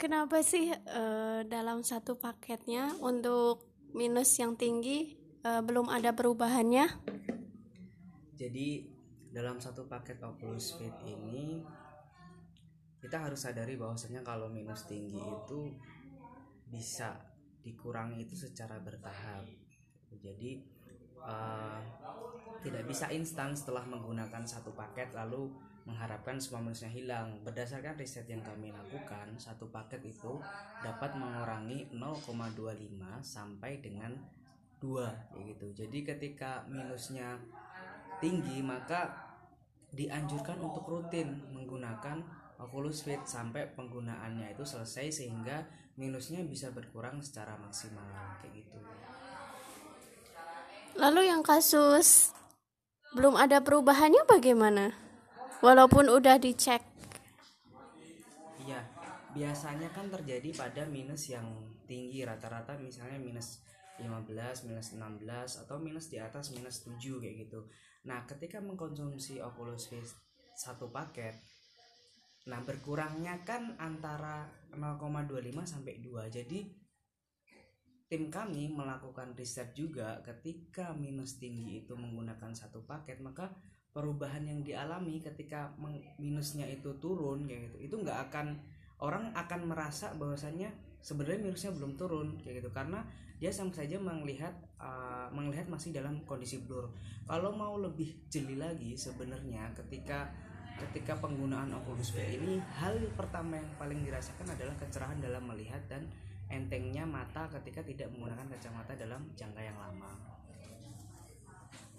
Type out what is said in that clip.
kenapa sih uh, dalam satu paketnya untuk minus yang tinggi uh, belum ada perubahannya? Jadi dalam satu paket Oculus Fit ini kita harus sadari bahwasanya kalau minus tinggi itu bisa dikurangi itu secara bertahap. Jadi uh, tidak bisa instan setelah menggunakan satu paket lalu mengharapkan semua minusnya hilang. Berdasarkan riset yang kami lakukan, satu paket itu dapat mengurangi 0,25 sampai dengan 2 gitu. Jadi ketika minusnya tinggi maka dianjurkan untuk rutin menggunakan Oculus Fit sampai penggunaannya itu selesai sehingga minusnya bisa berkurang secara maksimal kayak gitu. Lalu yang kasus belum ada perubahannya bagaimana? Walaupun udah dicek. Iya, biasanya kan terjadi pada minus yang tinggi rata-rata misalnya minus 15, minus 16 atau minus di atas minus 7 kayak gitu. Nah, ketika mengkonsumsi Oculus Rift satu paket, nah berkurangnya kan antara 0,25 sampai 2. Jadi tim kami melakukan riset juga ketika minus tinggi itu menggunakan satu paket, maka perubahan yang dialami ketika minusnya itu turun kayak gitu itu nggak akan orang akan merasa bahwasannya sebenarnya minusnya belum turun kayak gitu karena dia sama saja melihat uh, melihat masih dalam kondisi blur. Kalau mau lebih jeli lagi sebenarnya ketika ketika penggunaan Oculus V ini hal pertama yang paling dirasakan adalah kecerahan dalam melihat dan entengnya mata ketika tidak menggunakan kacamata dalam jangka yang lama.